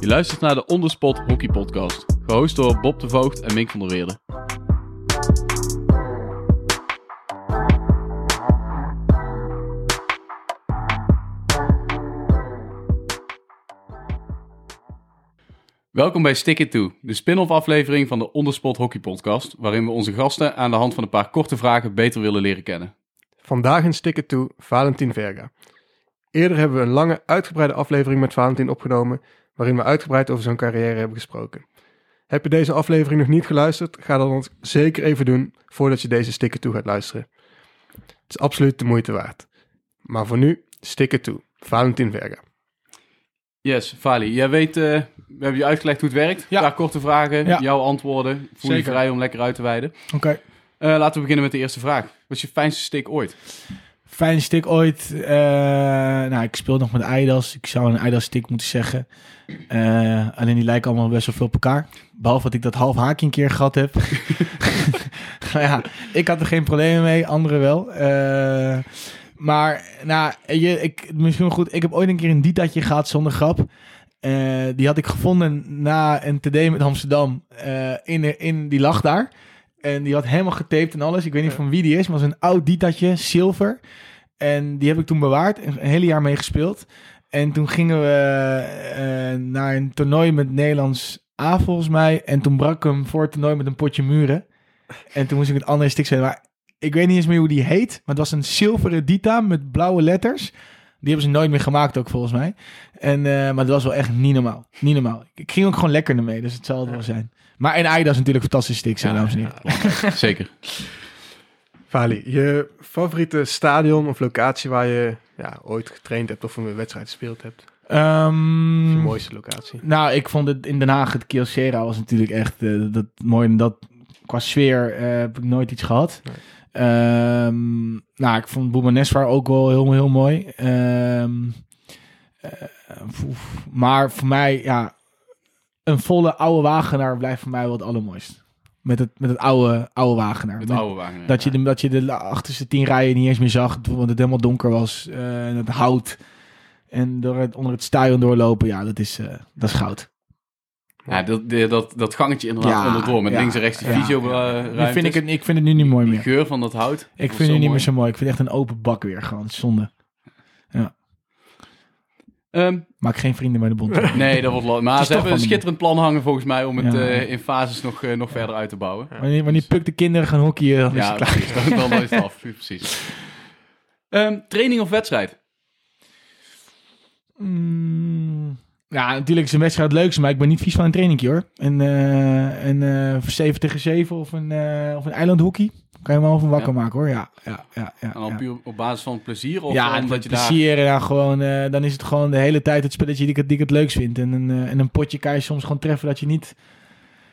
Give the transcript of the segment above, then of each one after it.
Je luistert naar de Onderspot Hockey Podcast, gehost door Bob de Voogd en Mink van der Weerde. Welkom bij Stick It To, de spin-off aflevering van de Onderspot Hockey Podcast, waarin we onze gasten aan de hand van een paar korte vragen beter willen leren kennen. Vandaag in Stick It To Valentin Verga. Eerder hebben we een lange, uitgebreide aflevering met Valentin opgenomen, waarin we uitgebreid over zijn carrière hebben gesproken. Heb je deze aflevering nog niet geluisterd? Ga dat dan zeker even doen voordat je deze Stick It To gaat luisteren. Het is absoluut de moeite waard. Maar voor nu, Stick It To Valentin Verga. Yes, Vali, jij weet, eh, we hebben je uitgelegd hoe het werkt. Ja. Paar korte vragen, Ja. jouw antwoorden. Voel je Zeker. vrij om lekker uit te wijden. Oké. Eh, laten we beginnen met de eerste vraag. Wat is je fijnste stick ooit? Fijne stick ooit. eh, nou, ik speel nog met Eidas. Ik zou een Eidas stick moeten zeggen. Eh, alleen die lijken allemaal best wel veel op elkaar. Behalve dat ik dat half haakje een keer gehad heb. nou ja, ik had er geen problemen mee. Anderen wel. Eh, maar, nou, je, ik, misschien goed. Ik heb ooit een keer een Ditatje gehad zonder grap. Die had ik gevonden na een TD met Amsterdam. In, de- in, die lag daar. En die had helemaal getaped en alles. Ik weet niet van wie die is, maar het was een oud Ditatje, zilver. En die heb ik toen bewaard, een hele jaar mee gespeeld. En toen gingen we eh, naar een toernooi met Nederlands A volgens mij. En toen brak ik hem voor het toernooi met een potje muren. En toen moest ik het andere stick spelen. Maar ik weet niet eens meer hoe die heet. Maar het was een zilveren Dita met blauwe letters. Die hebben ze nooit meer gemaakt ook volgens mij. En, eh, maar dat was wel echt niet normaal. Niet normaal. Ik ging ook gewoon lekker ermee, dus het zal het wel zijn. Maar en Aida is natuurlijk fantastische sticks, hè, dames en heren. Zeker. Vali, je favoriete stadion of locatie waar je ja, ooit getraind hebt of een wedstrijd gespeeld hebt? Ehm, je mooiste locatie? Nou, ik vond het in Den Haag, het Kyocera was natuurlijk echt eh, dat mooi. En dat qua sfeer eh, heb ik nooit iets gehad. Nee. Ehm, nou, ik vond Boemanesvar ook wel heel, heel mooi. Ehm, eh, maar voor mij, ja, een volle oude Wagenaar blijft voor mij wel het allermooist. Met het, met het oude, oude Wagenaar. Met Met- oude wagen. dat je, de, dat je de achterste tien rijen niet eens meer zag, want het helemaal donker was. eh, en het hout. En door het, onder het stadion doorlopen, ja, dat is, eh, dat is goud. Ja, dat, de- dat, dat gangetje inderdaad Ja, onderdoor. Met ja, links en rechts die ja, visio ja. eh, vind ik, het, ik vind het nu niet mooi meer. geur van dat hout. Ik vind het nu niet mooi. meer zo mooi. Ik vind het echt een open bak weer gewoon. Zonde. Ehm, Maak geen vrienden bij de bond. nee, dat wordt lo- Maar Het is ze hebben een schitterend plan hangen volgens mij om het Ja. eh, in fases nog, eh, nog verder uit te bouwen. Wanneer, wanneer puk de kinderen gaan hockeyen, dan is Ja, het klaar. precies. Dan, dan is het af. Precies. Ehm, training of wedstrijd? Mm, ja, natuurlijk is een wedstrijd het leukste, maar ik ben niet vies van een trainingje hoor. En, eh en eh 7 tegen 7 of een, eh of een eilandhockey. Kan je me wel van wakker Ja. maken hoor. Ja, ja, ja. ja, En dan ja. puur op basis van plezier? Of ja, omdat je daar... plezier en dan gewoon, eh, dan is het gewoon de hele tijd het spelletje die ik, het- die ik het leukst vind. En een, en een potje kan je soms gewoon treffen dat je niet,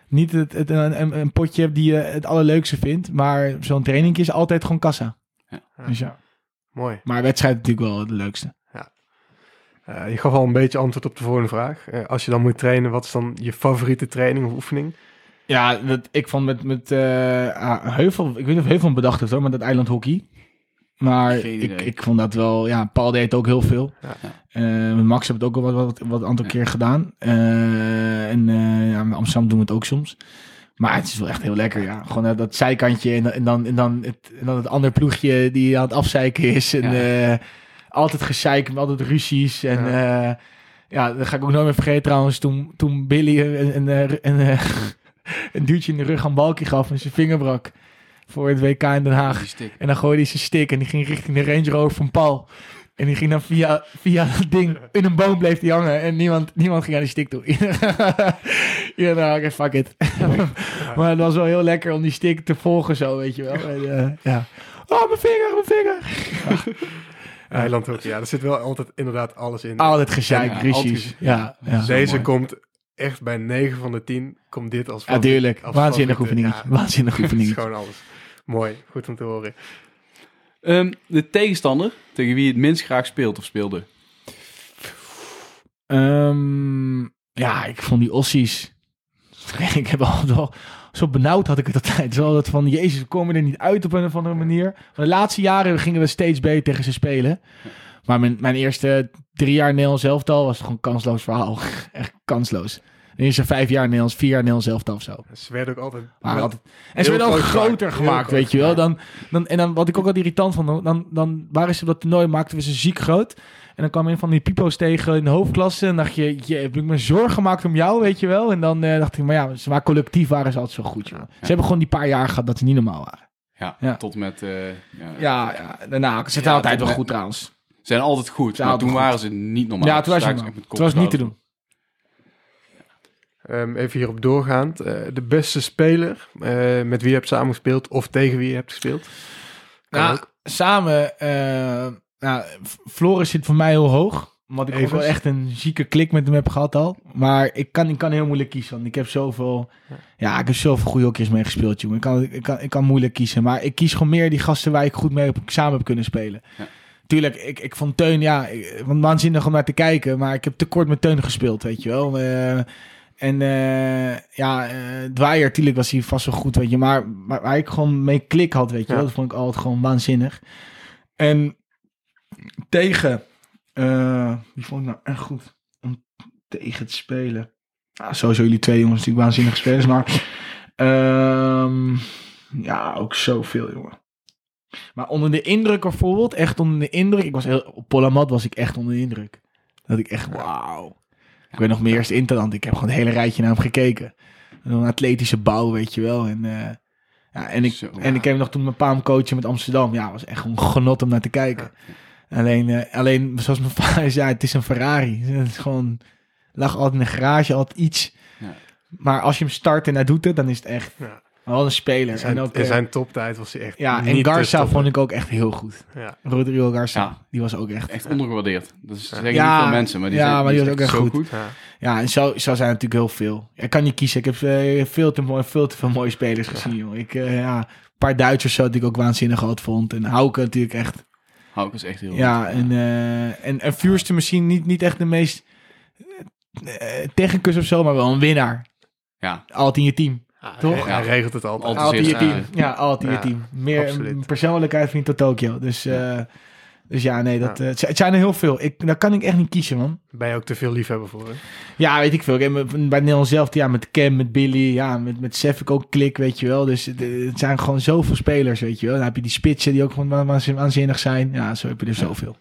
niet het, het, een, een, een potje hebt die je het allerleukste vindt. Maar zo'n training is altijd gewoon kassa. Ja. Dus ja. Mooi. Maar wedstrijd natuurlijk wel het leukste. Eh, je gaf al een beetje antwoord op de volgende vraag. Eh, als je dan moet trainen, wat is dan je favoriete training of oefening? Ja, dat, ik vond met, met eh, ah, Heuvel, ik weet niet of Heuvel bedacht heeft hoor, met dat eilandhockey. Maar Geen ik, ik vond dat wel, ja, Paul deed het ook heel veel. Ja. Eh, met Max heb het ook al wat, wat, wat aantal Ja. keer gedaan. Eh, en eh, ja, met Amsterdam doen we het ook soms. Maar het is wel echt heel lekker, ja. Gewoon dat, dat zijkantje en, dan- en, dan, en, dan het, en dan het andere ploegje die aan het afzeiken is. En eh, altijd gezeik, altijd ruzies. En ja. ja, dat ga ik ook nooit meer vergeten trouwens. Toen, toen Billy een, een, een, een, eh, duwtje in de rug aan Balkie gaf en zijn vinger brak. Voor het WK in Den Haag. En dan gooide hij zijn stick en die ging richting de Range Rover van Paul. En die ging dan via, via dat ding in een boom bleef die hangen. En niemand, niemand ging aan die stick toe. ja, nou, oké, fuck it. maar het was wel heel lekker om die stick te volgen zo, weet je wel. En, eh, ja. Oh, mijn vinger, mijn vinger. Eiland ook, ja. Er zit wel altijd inderdaad alles in. Altijd gezeik, Ja, altijd- Ja, ja. Deze komt echt bij 9 van de 10 komt dit als Ja, favoriet- tuurlijk. als Waanzinnig oefening. Ja, Waanzinnig oefening. gewoon alles. Mooi, goed om te horen. Ehm, de tegenstander tegen wie je het minst graag speelt of speelde? Ehm, ja, ik vond die Ossies. ik heb wel zo benauwd had ik het altijd. Zo dat van, jezus, we komen er niet uit op een of andere manier. Maar de laatste jaren gingen we steeds beter tegen ze spelen. Maar mijn, mijn eerste drie jaar Nederlands elftal was gewoon kansloos verhaal. Echt kansloos. En is er vijf jaar Nederlands, vier jaar Nederlands elftal of zo. Ze werden ook altijd... Maar altijd, en ze werden ook groter gemaakt, weet je wel. Dan, dan, en dan, wat ik ook wel irritant vond, dan, dan waren ze op dat toernooi, maakten we ze ziek groot. En dan kwam een van die pipo's tegen in de hoofdklasse. En dacht je, je heb ik me zorgen gemaakt om jou, weet je wel. En dan eh, dacht ik, maar ja, ze maar collectief waren ze altijd zo goed, joh. Ze hebben gewoon die paar jaar gehad dat ze niet normaal waren. Ja, Ja. tot met... eh, ja. Ja, ja daarna, ze zijn Ja, altijd wel goed trouwens. Ze zijn altijd goed, zijn maar altijd toen goed. waren ze niet normaal. Ja, toen was je ze met Het was niet te doen. Ehm, even hierop doorgaand. eh, de beste speler eh, met wie je hebt samengespeeld of tegen wie je hebt gespeeld. Kan Nou, ook. samen, eh nou, Floris zit voor mij heel hoog. Omdat ik ook wel echt een zieke klik met hem heb gehad al. Maar ik kan, ik kan heel moeilijk kiezen. Want ik heb zoveel, ja, ik heb zoveel goede hokjes mee gespeeld, jongen. Ik kan, ik, kan, ik kan moeilijk kiezen. Maar ik kies gewoon meer die gasten waar ik goed mee heb, samen heb kunnen spelen. Ja. Tuurlijk, ik, ik vond Teun, ja, ik, want waanzinnig om naar te kijken. Maar ik heb tekort met Teun gespeeld, weet je wel. Eh, en eh, ja, eh Dwyer, tuurlijk was hij vast wel goed, weet je. Maar, maar waar ik gewoon mee klik had, weet je Ja. Dat vond ik altijd gewoon waanzinnig. En tegen, eh die vond ik nou echt goed om tegen te spelen. Ah, sowieso jullie twee jongens natuurlijk waanzinnige spelers, maar ehm, ja, ook zoveel jongen. Maar onder de indruk bijvoorbeeld, echt onder de indruk, ik was heel, op Polamat was ik echt onder de indruk. Dat ik echt, wauw. Ik weet nog meer eerst Interland, ik heb gewoon het hele rijtje naar hem gekeken. Een atletische bouw, weet je wel. En, eh, ja, en, ik, Zo. en ik heb nog toen mijn pa hem coachen met Amsterdam. Ja, was echt een genot om naar te kijken. Alleen, eh, alleen, zoals mijn vader zei, het is een Ferrari. Het is gewoon, lag altijd in een garage, altijd iets. Ja. Maar als je hem start en hij doet het, dan is het echt Wel een speler. Zijn, en ook, in eh, zijn toptijd was hij echt ja, niet en Garza vond ik ook echt heel goed. Ja. Rodrigo Garza, Ja. die was ook echt... Echt ondergewaardeerd. Dat is zeggen Ja, niet veel mensen, maar die, ja, zijn, maar die was ook echt goed. goed. Ja. Ja, en zo, zo zijn er natuurlijk heel veel. Ik kan niet kiezen. Ik heb eh, veel, te mooi, veel te veel mooie spelers gezien, joh. Ik, eh, ja, een paar Duitsers zo die ik ook waanzinnig groot vond. En Hauke natuurlijk echt. Hauke is echt heel Ja, goed. en, eh en, en Vuurste misschien niet, niet echt de meest tegenkus of zo, maar wel een winnaar. Ja, Altijd in je team. Toch? Toch? Hij regelt het altijd. Altijd je team. ja. Ja, altijd je Ja, team. Meer absoluut. een persoonlijkheid van tot Tokio. Dus, eh, dus ja, nee, dat, eh, het zijn- het zijn er heel veel. Ik, daar kan ik echt niet kiezen, man. Ben je ook te veel liefhebber voor? Hè? Ja, weet ik veel. En met- bij Nederland zelf, ja, met Cam, met Billy, ja, met, met Sef ik ook klik, weet je wel. Dus het, het zijn gewoon zoveel spelers, weet je wel. Dan heb je die spitsen die ook gewoon wa- waanzin- waanzinnig zijn. Ja, zo heb je er zoveel.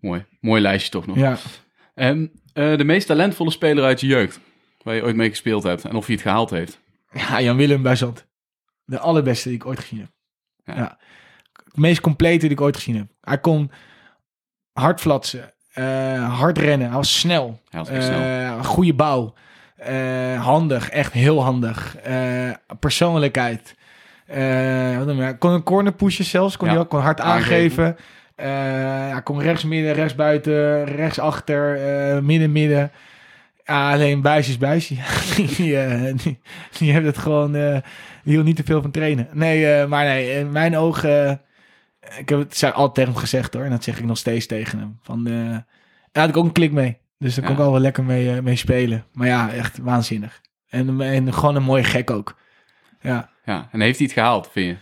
mooi. Mooi lijstje toch nog. Ja. En eh, de meest talentvolle speler uit je jeugd, waar je ooit mee gespeeld hebt en of hij het gehaald heeft. ja, Jan Willem bij Zand. De allerbeste die ik ooit gezien heb. Ja. Ja. Het meest complete die ik ooit gezien heb. Hij kon hard flatsen, eh, hard rennen, hij was snel. Hij was echt snel. Eh, goede bouw. Eh, handig, echt heel handig. Persoonlijkheid. Wat noem je? Hij kon een corner pushen zelfs. Kon Ja, hij ook kon hard aangeven. aangeven. Hij kon rechts midden, rechts buiten, rechts achter, midden midden. Ja, alleen buis is buisje. die, die, die heeft het gewoon... eh die wil niet te veel van trainen. Nee, eh, maar nee, in mijn ogen... ik heb het zei altijd tegen hem gezegd hoor. En dat zeg ik nog steeds tegen hem. Van, daar had ik ook een klik mee. Dus daar kon Ja. ik al wel lekker mee, mee spelen. Maar ja, echt waanzinnig. En, en gewoon een mooie gek ook. Ja, Ja, en heeft hij het gehaald, vind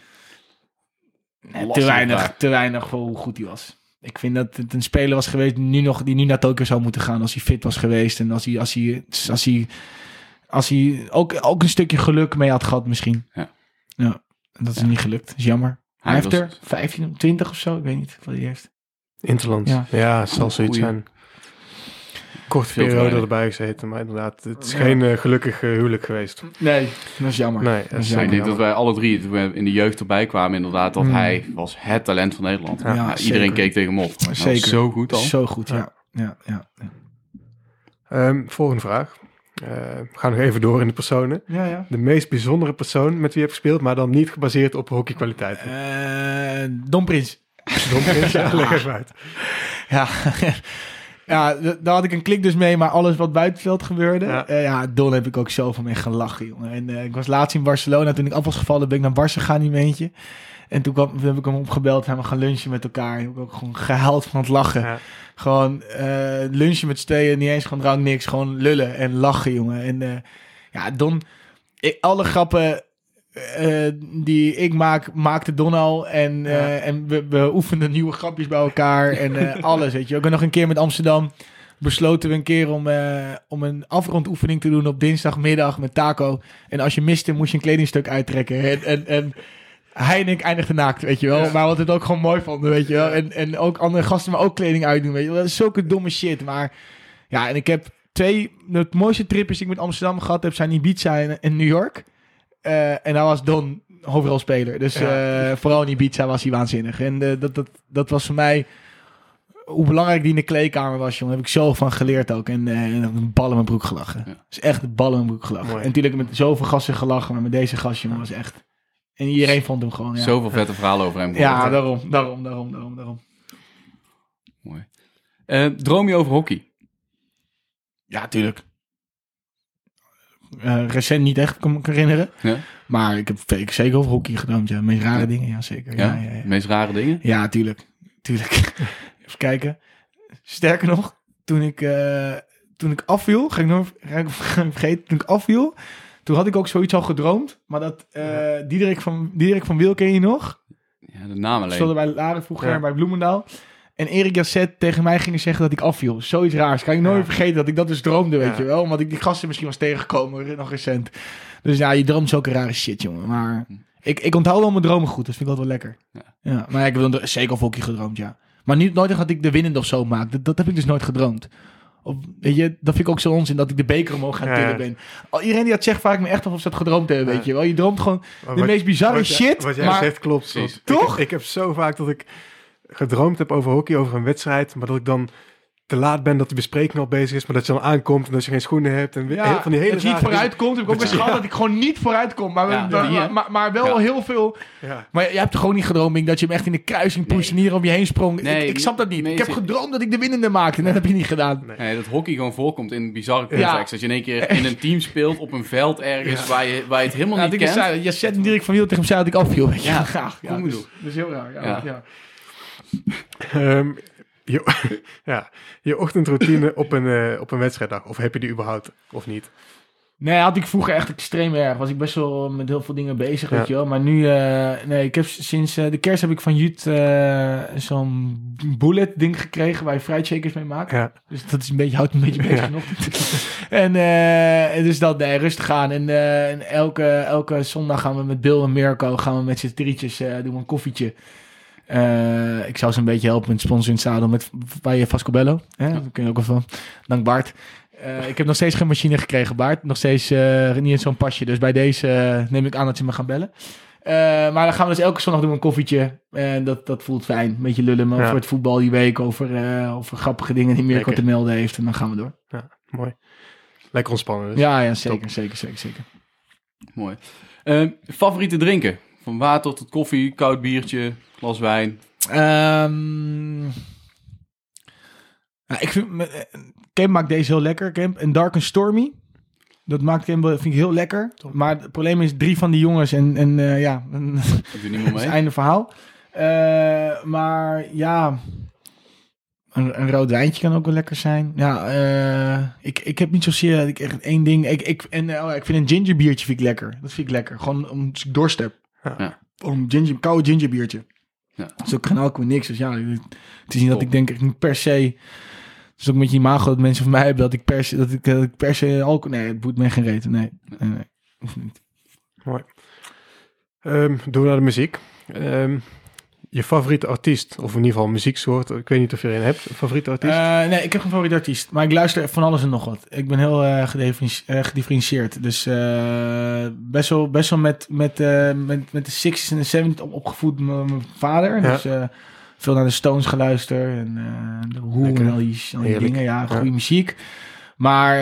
je? te weinig, te weinig voor hoe goed hij was. Ik vind dat het een speler was geweest die nu, nog, die nu naar Tokio zou moeten gaan. Als hij fit was geweest. En als hij, als hij, als hij, als hij ook, ook een stukje geluk mee had gehad misschien. Ja. Ja, en dat is niet gelukt. Dat is jammer. Hij, Hij heeft was- er 15, 20 of zo. Ik weet niet wat hij heeft. Interland. Ja. Ja, het zal zoiets goeie. zijn. Korte periode erbij gezeten, maar inderdaad, het is Ja. geen eh, gelukkig eh, huwelijk geweest. Nee, dat is jammer. Nee, dat is jammer. ik denk dat wij alle drie, toen we in de jeugd erbij kwamen, inderdaad, dat Mm. hij was het talent van Nederland. Ja, iedereen keek tegen hem op. Hij was Zeker. zo goed al. Zo goed, ja. ja, ja, ja. Ehm, volgende vraag. Eh, we gaan nog even door in de personen. ja, ja. De meest bijzondere persoon met wie je hebt gespeeld, maar dan niet gebaseerd op hockeykwaliteiten. Eh, Don Prins. Dom Prins, ja, leg even uit. Ja, ja daar had ik een klik dus mee, maar alles wat buitenveld gebeurde. Ja. Ja, ja Don heb ik ook zo van mee gelachen, jongen. En eh, ik was laatst in Barcelona, toen ik af was gevallen, ben ik naar Barça gegaan in mijn eentje. En toen, kwam, toen heb ik hem opgebeld, zijn we gaan lunchen met elkaar. En heb ik ook gewoon gehuild van het lachen. Ja. Gewoon eh, lunchen met tweeën, niet eens gewoon drank, niks. Gewoon lullen en lachen, jongen. En eh, ja, Don, ik, alle grappen eh, die ik maak, maakte Don al. En, eh, en we, we oefenden nieuwe grapjes bij elkaar en eh, alles, weet je. Ook nog een keer met Amsterdam. besloten we een keer om, om een afrondoefening te doen op dinsdagmiddag met taco. En als je miste, moest je een kledingstuk uittrekken. En, en, en hij en ik eindigden naakt, weet je wel. Ja. Maar wat het ook gewoon mooi vonden, weet je wel. En, en ook andere gasten maar ook kleding uitdoen, weet je wel. Dat is zulke domme shit. Maar ja, en ik heb twee... De mooiste trips die ik met Amsterdam gehad heb, zijn Ibiza en, en New York. Eh, en daar was Don hoofdrolspeler. Dus Ja. eh, vooral in Ibiza was hij waanzinnig. En eh, dat, dat, dat was voor mij... Hoe belangrijk die in de kleedkamer was, jongen. Heb ik zo van geleerd ook. En, en een bal in mijn broek gelachen. Ja. is echt een bal in mijn broek gelachen. Mooi. En natuurlijk met zoveel gasten gelachen. Maar met deze gast, jongen, was echt... En iedereen vond hem gewoon, ja. Zoveel vette verhalen over hem. Ja, daarom, daarom, daarom, daarom, daarom. Mooi. Droom je over hockey? Ja, tuurlijk. Eh, recent niet echt, kan me herinneren. Ja? Maar ik heb ik heb zeker over hockey gedroomd, ja. Meest rare dingen, ja, zeker. Ja? Ja, meest rare dingen? Ja, tuurlijk. Tuurlijk. Even kijken. Sterker nog, toen ik, eh, toen ik afviel, ga ik nog vergeten, toen ik afviel, toen had ik ook zoiets al gedroomd. Maar dat eh Diederik, van, Diederik van Wiel ken je nog? Ja, de naam alleen. Stond bij Laren vroeger bij Bloemendaal. En Erik Jacet tegen mij ging zeggen dat ik afviel. Zoiets raars. Kan ik nooit Ja. vergeten dat ik dat dus droomde, weet Ja. je wel. Omdat ik die gasten misschien was tegengekomen, nog recent. Dus ja, je droomt zulke rare shit, jongen. Maar ik, ik onthoud wel mijn dromen goed. Dat vind ik altijd wel lekker. Ja. Ja, maar ik heb dan zeker hockey gedroomd, ja. Maar niet, nooit dat ik de winnende of zo maak. Dat, dat heb ik dus nooit gedroomd. Of, weet je, dat vind ik ook zo onzin dat ik de beker omhoog gaan tillen ben. Al, iedereen die dat zegt, vraag ik me echt af of ze dat gedroomd hebben, weet je wel. Je droomt gewoon Maar de wat- meest bizarre wat jij- shit. Wat jij maar zegt klopt. Precies. want Toch? Ik, ik heb zo vaak dat ik gedroomd heb over hockey, over een wedstrijd, maar dat ik dan te laat ben dat de bespreking al bezig is, maar dat je dan aankomt en dat je geen schoenen hebt en Ja, heel- van die hele dat je niet vooruit komt. Heb ik ook je- gehad dat ik gewoon niet vooruit kom. Maar, Ja, maar, maar, maar wel Ja. heel veel. Maar jij hebt toch gewoon niet gedroomd Mink, dat je hem echt in de kruising Nee. pusht en hier om je heen sprong. Nee, ik, ik snap dat niet. nee, ik heb gedroomd dat ik de winnende maakte. En dat heb je niet gedaan. Nee. Nee, dat hockey gewoon voorkomt in bizarre Ja. context. Dat je in één keer in een team speelt op een veld ergens Ja. waar, je, waar je het helemaal Ja, niet dat ik kent. zei, je zet direct van Wiel tegen hem zei dat ik afviel. Weet je. Ja, graag. Ja, dus, is heel raar. Ja, Ehm, je, ja, je ochtendroutine op een, eh, op een wedstrijddag, of heb je die überhaupt, of niet? Nee, had ik vroeger echt extreem erg. Was ik best wel met heel veel dingen bezig, Ja. weet je wel. Maar nu, eh, nee, ik heb sinds eh, de kerst heb ik van Jut zo'n bullet ding gekregen waar je fruitshakers mee maakt. Ja, Dus dat is een beetje, houdt een beetje bezig Ja. nog. en dus dat, nee, rustig aan. En, en elke, elke zondag gaan we met Bill en Mirko, gaan we met z'n drietjes, doen we een koffietje. Eh, ik zou ze een beetje helpen met sponsor in het zadel met, bij Vascobello. Hè? Dat kun je ook wel van. Dank Bart. Eh, ik heb nog steeds geen machine gekregen, Bart. Nog steeds eh, niet in zo'n pasje. Dus bij deze neem ik aan dat ze me gaan bellen. Eh, maar dan gaan we dus elke zondag doen een koffietje. En dat, dat voelt fijn. Een beetje lullen maar Ja. over het voetbal die week. Over, eh, over grappige dingen die Mirko te melden heeft. En dan gaan we door. mooi. Lekker ontspannen dus. Ja, ja zeker, zeker, zeker, zeker. Mooi. Eh, favoriete drinken? Van water tot koffie, koud biertje, glas wijn. Ehm nou, ik vind, me- eh, Camp maakt deze heel lekker. Camp en Dark and Stormy. Dat maakt Camp, wel- vind ik heel lekker. Top. Maar het probleem is drie van die jongens en, en eh, ja, Ik doe niet meer dat is mee. het einde verhaal. Eh, maar ja, een, een rood wijntje kan ook wel lekker zijn. Ja, eh, ik, ik heb niet zozeer dat ik echt één ding. Ik, ik, en, oh ja, ik vind een ginger biertje vind ik lekker. Dat vind ik lekker. Gewoon omdat ik dorst heb. Ja. Om ginger, koude ginger biertje. Ja. Dus ook geen alcohol, niks. Dus ja, het is niet dat ik denk ik niet per se. Dus ook met je imago dat mensen van mij hebben dat ik per se, dat ik, dat ik per se alcohol. Nee, het boet me geen reden. Nee, nee, nee. Hoeft niet. Ehm, doen we naar de muziek. Ehm, je favoriete artiest, of in ieder geval muzieksoort. Ik weet niet of je er een hebt. Een favoriete artiest? Eh, nee, ik heb geen favoriete artiest. Maar ik luister van alles en nog wat. Ik ben heel eh, gedifferentieerd. Dus best wel, best wel met, met, met, met de 60s en de 70s op- opgevoed met mijn vader. Ja. Dus veel naar de Stones geluisterd. En de Who Lekker. en al die, al die dingen. Ja, goede Ja. muziek. Maar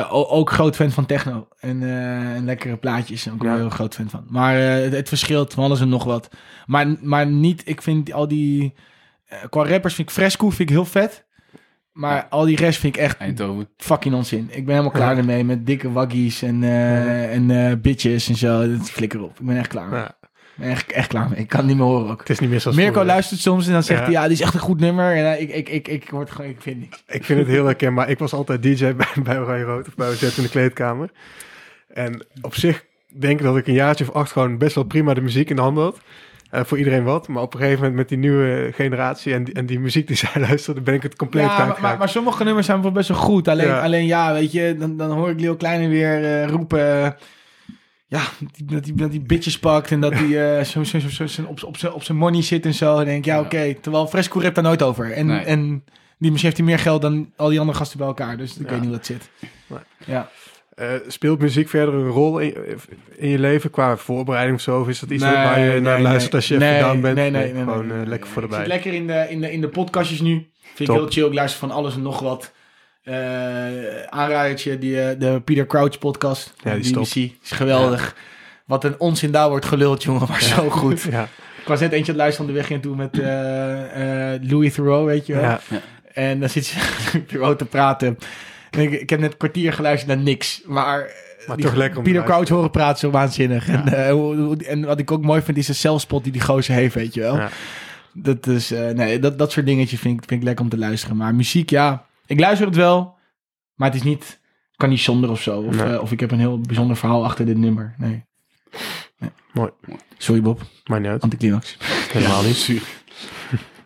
eh, ook groot fan van techno. En, eh, en lekkere plaatjes. Ook Ja. wel heel groot fan van. Maar eh, het, het verschilt van alles en nog wat. Maar, maar niet, ik vind al die... qua rappers vind ik Fresco vind ik heel vet. Maar Ja. al die rest vind ik echt Eindhoven. fucking onzin. Ik ben helemaal klaar Ja. ermee met dikke waggies en, en bitches en zo. Dat flikker op. Ik ben echt klaar ben echt, echt klaar mee. Ik kan het niet meer horen ook. het is niet meer zoals Mirko vroeger. luistert soms en dan zegt Ja. hij, ja, die is echt een goed nummer. En ik, ik, ik, ik word gewoon, ik vind niks. Ik vind het heel herkenbaar. Ik was altijd DJ bij, bij Oranje Rood of bij OZ in de kleedkamer. En op zich denk ik dat ik een jaartje of acht gewoon best wel prima de muziek in de hand had. eh, voor iedereen wat. Maar op een gegeven moment met die nieuwe generatie en die, en die muziek die zij luisterde, ben ik het compleet Ja, maar, maar, maar sommige nummers zijn wel best wel goed. Alleen Ja. ja, alleen, ja weet je, dan, dan hoor ik Leo Kleine weer eh, roepen... eh, ja, die- dat hij dat die bitches pakt en dat hij eh, zo, zo, zo, zo, zo op, op, zijn- op zijn money zit en zo. En denk ja, Ja. oké. Terwijl Fresco hebt daar nooit over. En, Nee. en die, misschien heeft hij meer geld dan al die andere gasten bij elkaar. Dus ik Ja. weet niet hoe dat zit. Nee. Ja. Eh, speelt muziek verder een rol in, in je leven qua voorbereiding of zo? Of is dat iets Nee, waar je nee, naar nee. luistert als je Nee, even down bent? nee, nee, nee, gewoon eh, lekker nee. voor Ik erbij. zit lekker in de, in, de, in de podcastjes nu. Vind Top. ik heel chill. Ik luister van alles en nog wat. Eh aanradertje, die, eh, de Peter Crouch podcast. Ja, die is BBC. Is geweldig. Wat een onzin daar wordt geluld, jongen. Maar zo goed. Ja, Ik was net eentje aan het luisteren om de weg in toe met eh, eh, Louis Theroux, weet je wel. ja. En dan zit ze Theroux te praten. En ik, ik heb net een kwartier geluisterd naar niks. Maar, Maar die- toch lekker Peter Crouch horen praten zo waanzinnig. En, eh, en wat ik ook mooi vind is de zelfspot die die gozer heeft, weet je wel. Ja. Dat is, eh, nee, dat, dat soort dingetjes vind ik, vind ik lekker om te luisteren. Maar muziek, ja, ik luister het wel. Maar het is niet, ik kan niet zonder of zo. Of, Nee. eh, of ik heb een heel bijzonder verhaal achter dit nummer. Nee. Nee. Mooi. Sorry Bob, Maakt niet uit. anticlimax. Helemaal niet. Zuur.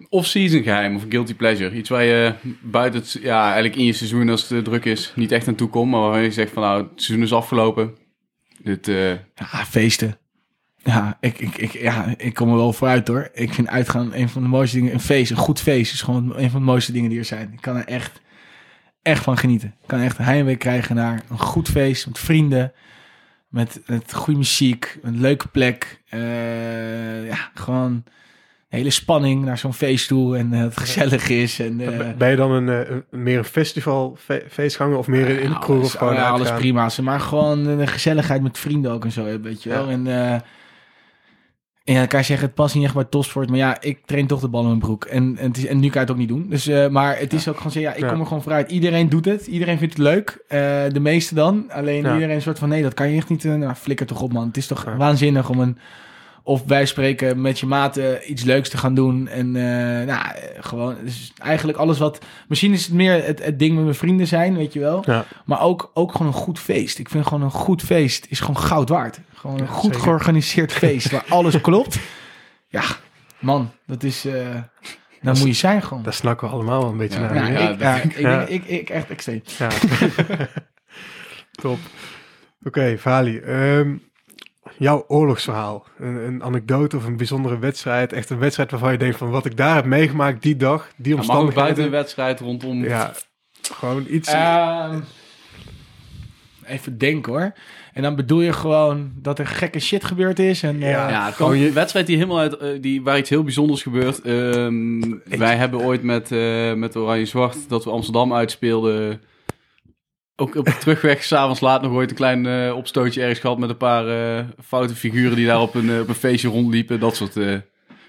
Off-season geheim of guilty pleasure. Iets waar je buiten het, ja, eigenlijk in je seizoen als het eh, druk is, niet echt aan toe komt. Maar waar je zegt van nou, het seizoen is afgelopen. Dit, eh, Ja, feesten. Ja ik, ik, ik, ja, ik kom er wel vooruit hoor. Ik vind uitgaan een van de mooiste dingen. Een feest, een goed feest is gewoon een van de mooiste dingen die er zijn. Ik kan er echt, echt van genieten. Ik kan echt heimwee krijgen naar een goed feest met vrienden. Met, met goede muziek, een leuke plek. Eh, ja, gewoon hele spanning naar zo'n feest toe. En eh, het gezellig is. En, eh, Ben- je dan een, een- meer een festival fe- feestganger of meer in, de kroeg alles, of gewoon ja, alles prima. Maar gewoon een gezelligheid met vrienden ook en zo, weet je wel. Ja. En, en ja, kan je zeggen, het past niet echt bij topsport. Maar ja, ik train toch de bal in mijn broek. En, en, het is, en nu kan je het ook niet doen. Dus, eh, maar het is ook gewoon zeggen, ja, ik Ja. kom er gewoon vooruit. Iedereen doet het. Iedereen vindt het leuk. Eh, de meeste dan. Alleen iedereen een soort van, nee, dat kan je echt niet. eh, nou, flikker toch op, man. Het is toch waanzinnig om een... Of wij spreken met je maten iets leuks te gaan doen. En nou, gewoon, dus eigenlijk alles wat... Misschien is het meer het, het ding met mijn vrienden zijn, weet je wel. Maar ook, ook gewoon een goed feest. Ik vind gewoon een goed feest is gewoon goud waard. Gewoon een Ja, goed zeker. georganiseerd feest waar alles klopt. Ja, man, dat is... eh dan moet je zijn gewoon. Daar snakken we allemaal wel een beetje Ja. naar. ja, ik, ja, ik, Ja. ik, ik echt extreem. Ja. Top. Oké, Vali. ehm, jouw oorlogsverhaal. Een, een anekdote of een bijzondere wedstrijd. Echt een wedstrijd waarvan je denkt van wat ik daar heb meegemaakt die dag, die ja, mag ook buiten omstandigheden. een wedstrijd rondom. Ja, gewoon iets. Ehm, even denken hoor. En dan bedoel je gewoon dat er gekke shit gebeurd is. En, eh, Ja. Ja, gewoon je wedstrijd die helemaal uit, eh, die, waar iets heel bijzonders gebeurt. Ehm, wij hebben ooit met, eh met Oranje Zwart dat we Amsterdam uitspeelden. Ook op de terugweg, s'avonds laat nog ooit een klein eh, opstootje ergens gehad met een paar eh, foute figuren die daar op een, eh, op een feestje rondliepen. Dat soort. eh,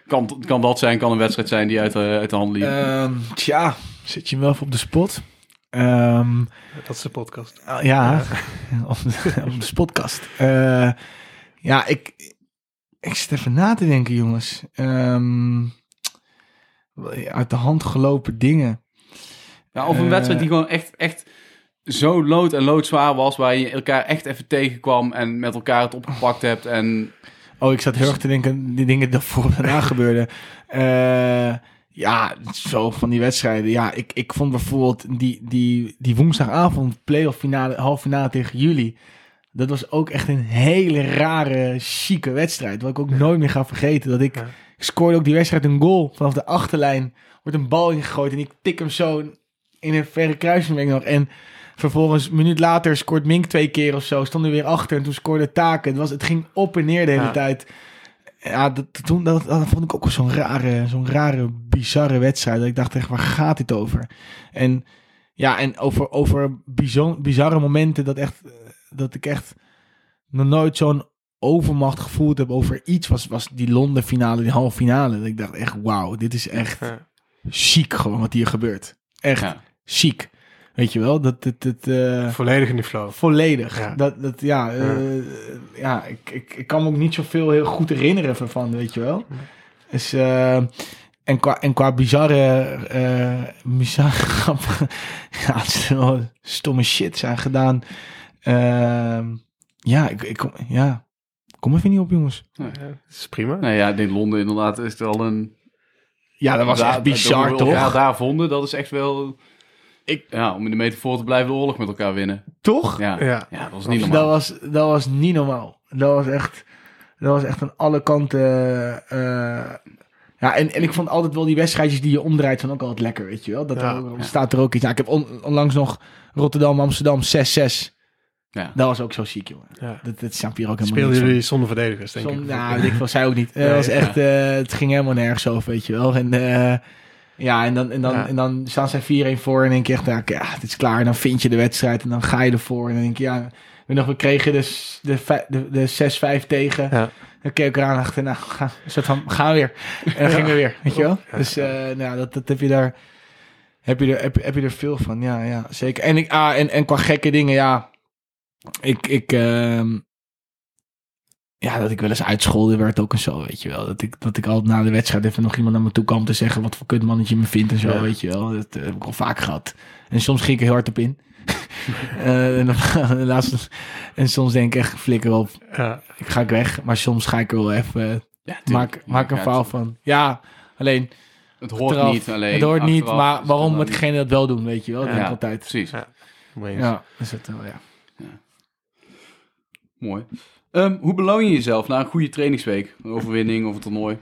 kan, kan dat zijn, kan een wedstrijd zijn die uit, de- uit de hand liep. Ehm, tja, zit je hem wel even op de spot? Ehm, Dat is de podcast. Ah, ja, op de, op de spotcast. Eh, ja, ik, ik zit even na te denken, jongens. Ehm, uit de hand gelopen dingen. Ja, of een Eh, wedstrijd die gewoon echt, echt zo lood en loodzwaar was, waar je elkaar echt even tegenkwam en met elkaar het opgepakt hebt. En Oh, ik zat heel erg te denken, die dingen die voor en daarna gebeurden. Eh, ja, zo van die wedstrijden. Ja, ik, ik vond bijvoorbeeld die, die, die woensdagavond playoff finale, halve finale tegen jullie. Dat was ook echt een hele rare, chique wedstrijd. Wat ik ook nooit meer ga vergeten. Dat ik, scoorde ook die wedstrijd een goal vanaf de achterlijn. Wordt een bal ingegooid en ik tik hem zo in een verre kruising nog. En vervolgens, een minuut later, scoort Mink twee keer of zo. Stonden we weer achter en toen scoorde Taken. Het, was, het ging op en neer de hele Ja. tijd. Ja, dat, toen, dat, dat vond ik ook zo'n rare, zo'n rare, bizarre wedstrijd. Dat ik dacht echt, waar gaat dit over? En ja, en over, over bizon, bizarre momenten dat, echt, eh, dat ik echt nog nooit zo'n overmacht gevoeld heb over iets, was, was die Londen finale, die halve finale. Dat ik dacht echt, wauw, dit is echt Ja. chic gewoon wat hier gebeurt. Echt ja. chic. Weet je wel, dat, dat, dat eh, Volledig in die flow. volledig. Ja. Dat, dat, ja, Ja. ja. ja ik, ik, ik kan me ook niet zoveel heel goed herinneren van, weet je wel. Dus, eh, en, qua, en qua bizarre, eh bizarre grappen, ja, het is wel stomme shit zijn gedaan. Ehm, ja, ik, ik, kom- ja, kom even niet op, jongens. Ja, dat is prima. Nou ja, in Londen inderdaad is het wel een... Ja, dat was echt bizar, toch? daar vonden, dat is echt wel... Ik- Ja, om in de metafoor te blijven de oorlog met elkaar winnen. Toch? Ja, ja. Ja. dat was niet normaal. Dat was, dat was niet normaal. Dat was echt, dat was echt aan alle kanten. eh, ja, en, en ik vond altijd wel die wedstrijdjes die je omdraait van ook altijd lekker, weet je wel. Dat Ja. er staat er ook iets. Ja, ik heb on- onlangs nog Rotterdam, Amsterdam 6-6. Ja. Dat was ook zo ziek, jongen. Ja. Dat, dat snap je hier ook helemaal Speelden jullie zonder verdedigers, denk ik? nou, ik was zij ook niet. Het Nee, was ja. echt, eh, het ging helemaal nergens over, weet je wel. En eh, ja, en dan, en, dan, Ja. en dan staan zij 4-1 voor en dan denk je echt, ja, oké, ja, het is klaar. En dan vind je de wedstrijd en dan ga je ervoor. En dan denk je, ja, we, nog, we kregen de, s- de, de, de 6-5 tegen. Ja. Dan keek ik eraan achter, nou, ga, soort van, gaan we weer. En dan gingen we weer, weet je wel. Dus eh, nou, dat, dat heb je daar, heb je er, heb, heb je er veel van. Ja, ja, zeker. En, ik, ah, en, en qua gekke dingen, ja, ik, ik, ehm, ja, dat ik wel eens uitscholden werd ook en zo, weet je wel. Dat ik, dat ik altijd na de wedstrijd even nog iemand naar me toe kwam te zeggen wat voor kutmannetje je me vindt en zo, Ja. weet je wel. Dat eh, heb ik al vaak gehad. En soms ging ik er heel hard op in. Eh, en, dan, laatst, en soms denk ik echt, flikker op, Ja. ik ga ik weg. Maar soms ga ik er wel even, Ja, tuurlijk. maak, maak een Ja, verhaal van. Ja, alleen, Het hoort achteraf, niet alleen. het hoort niet, maar waarom moet degene dat wel doen, weet je wel. Dat Ja. denk ik altijd. Precies, Ja. Ja, is het wel, ja. mooi. Ehm, hoe beloon je jezelf na een goede trainingsweek? Een overwinning of een toernooi?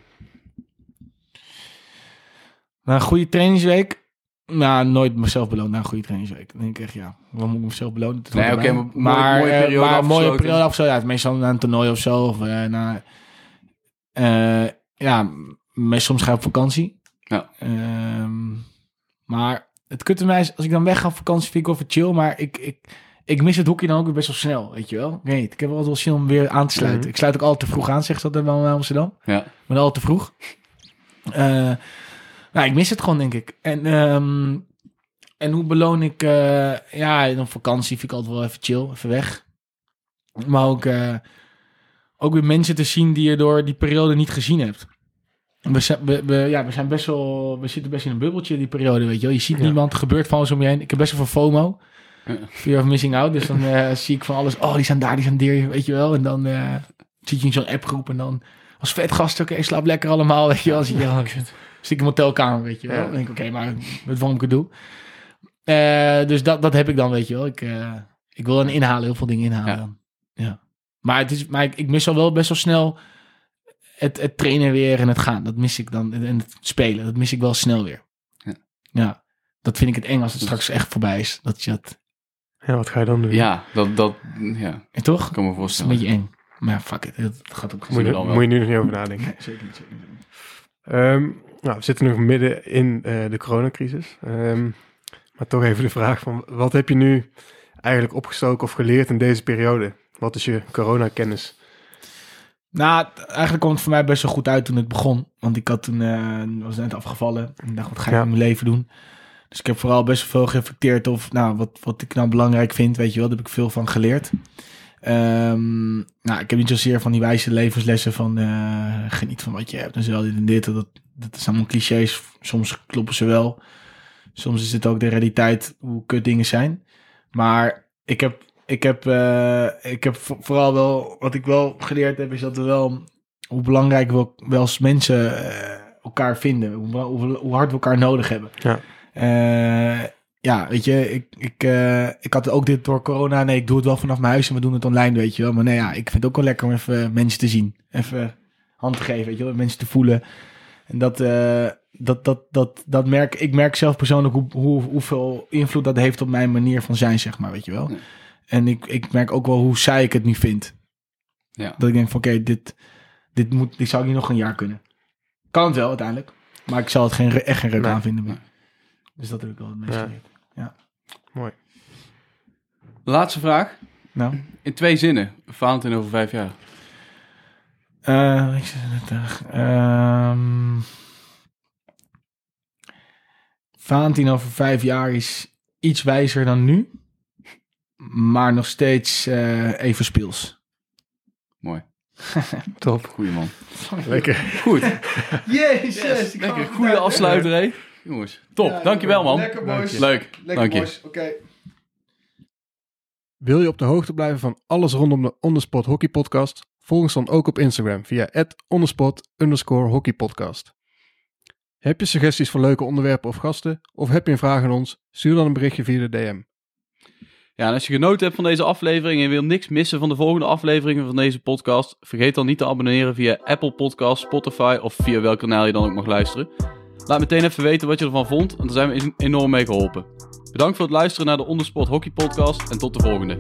Na een goede trainingsweek. Nou, nooit mezelf beloond na een goede trainingsweek. Dan denk ik echt, ja, waarom moet ik mezelf belonen? Nee, oké, erbij. maar mooie- mooie eh, periode maar mooie periode of zo. Ja, meestal na een toernooi of zo. Of uh, na, eh, ja, meest, soms ga ik op vakantie. Ja. Ehm, maar het kutte mij is, als ik dan weg ga op vakantie, vind ik wel chill. Maar ik, ik, ik mis het hockey dan ook weer best wel snel, weet je wel. Niet, ik heb altijd wel zin om weer aan te sluiten. Mhm. Ik sluit ook altijd te vroeg aan, zegt ze dat bij Amsterdam. Ja. Maar al te vroeg. Eh, nou, ik mis het gewoon, denk ik. En, ehm, en hoe beloon ik... eh, ja, dan vakantie vind ik altijd wel even chill, even weg. Maar ook, eh, ook weer mensen te zien die je door die periode niet gezien hebt. We zijn, we, we- ja, we zijn best wel... We zitten best in een bubbeltje die periode, weet je wel. Je ziet Ja. niemand, er gebeurt van alles om je heen. Ik heb best wel veel FOMO. Ja. Fear of missing out. Dus dan eh, zie ik van alles. Oh, die zijn daar, die zijn daar, weet je wel. En dan eh, zit je in zo'n appgroep en dan als vet gast, oké, slaap lekker allemaal, weet je wel. Zit je al, zit ik in mijn hotelkamer, weet je wel. Ja. Dan denk ik, oké, maar weet waarom ik het doe. Eh, dus dat, dat heb ik dan, weet je wel. Ik, eh, ik wil dan inhalen, heel veel dingen inhalen. Ja. dan. Ja. Maar, het is, maar ik, ik mis al wel best wel snel het, het trainen weer en het gaan. Dat mis ik dan. En het spelen, dat mis ik wel snel weer. Ja. Ja. Dat vind ik het eng als het straks echt voorbij is. Dat je dat... Ja, wat ga je dan doen? Ja, dat, dat ja, En toch? kan me Dat is een voorstellen. beetje eng. Maar ja, fuck it. Het gaat ook Moet je, we dan wel. moet je nu nog niet over nadenken. Nee, zeker niet. Zeker niet. Ehm, nou, we zitten nog midden in eh, de coronacrisis. Ehm, maar toch even de vraag van, wat heb je nu eigenlijk opgestoken of geleerd in deze periode? Wat is je coronakennis? Nou, eigenlijk kwam het voor mij best wel goed uit toen het begon. Want ik had toen, eh, was net afgevallen. En ik dacht, wat ga ik Ja. in mijn leven doen? Dus ik heb vooral best veel gereflecteerd of, nou, wat, wat ik nou belangrijk vind, weet je wel. Daar heb ik veel van geleerd. Ehm, nou, ik heb niet zozeer van die wijze levenslessen van eh, geniet van wat je hebt en zo, dit en dit. Dat, dat is allemaal clichés. Soms kloppen ze wel. Soms is het ook de realiteit hoe kut dingen zijn. Maar ik heb, ik heb, eh, ik heb vo- vooral wel, wat ik wel geleerd heb, is dat we wel, hoe belangrijk we wel als mensen eh, elkaar vinden. Hoe, hoe, hoe hard we elkaar nodig hebben. Ja. Eh, ja, weet je, ik, ik, eh, ik had ook dit door corona. Nee, ik doe het wel vanaf mijn huis en we doen het online, weet je wel. Maar nee, ja, ik vind het ook wel lekker om even mensen te zien. Even hand te geven, weet je wel, mensen te voelen. En dat, eh, dat, dat, dat, dat merk ik merk zelf persoonlijk hoe, hoe, hoeveel invloed dat heeft op mijn manier van zijn, zeg maar, weet je wel. Ja. En ik, ik merk ook wel hoe saai ik het nu vind. Ja. Dat ik denk van, oké, dit, dit, moet, dit zou ik niet nog een jaar kunnen. Kan het wel uiteindelijk, maar ik zal het geen, echt geen reuk Nee. aan vinden. meer. Dus dat heb ik wel het meest Ja. geleerd. Mooi. Laatste vraag. Nou, In twee zinnen. Valentijn over vijf jaar. eh ik net terug. Ehm over vijf jaar is iets wijzer dan nu, maar nog steeds eh, even speels. Mooi. Top. Goeie man. Lekker. Goed. Jezus, Lekker. Goede afsluiter, hè? Jongens. Top. Dankjewel, man. Lekker, boys. Leuk. Lekker, Dank je. boys. Oké. Wil je op de hoogte blijven van alles rondom de On The Spot Hockey Podcast? Volg ons dan ook op Instagram via onderspot underscore hockeypodcast. Heb je suggesties voor leuke onderwerpen of gasten? Of heb je een vraag aan ons? Stuur dan een berichtje via de DM. Ja, en als je genoten hebt van deze aflevering en je wil niks missen van de volgende afleveringen van deze podcast, vergeet dan niet te abonneren via Apple Podcasts, Spotify of via welk kanaal je dan ook mag luisteren. Laat meteen even weten wat je ervan vond, en daar zijn we enorm mee geholpen. Bedankt voor het luisteren naar de Ondersport Hockey Podcast en tot de volgende.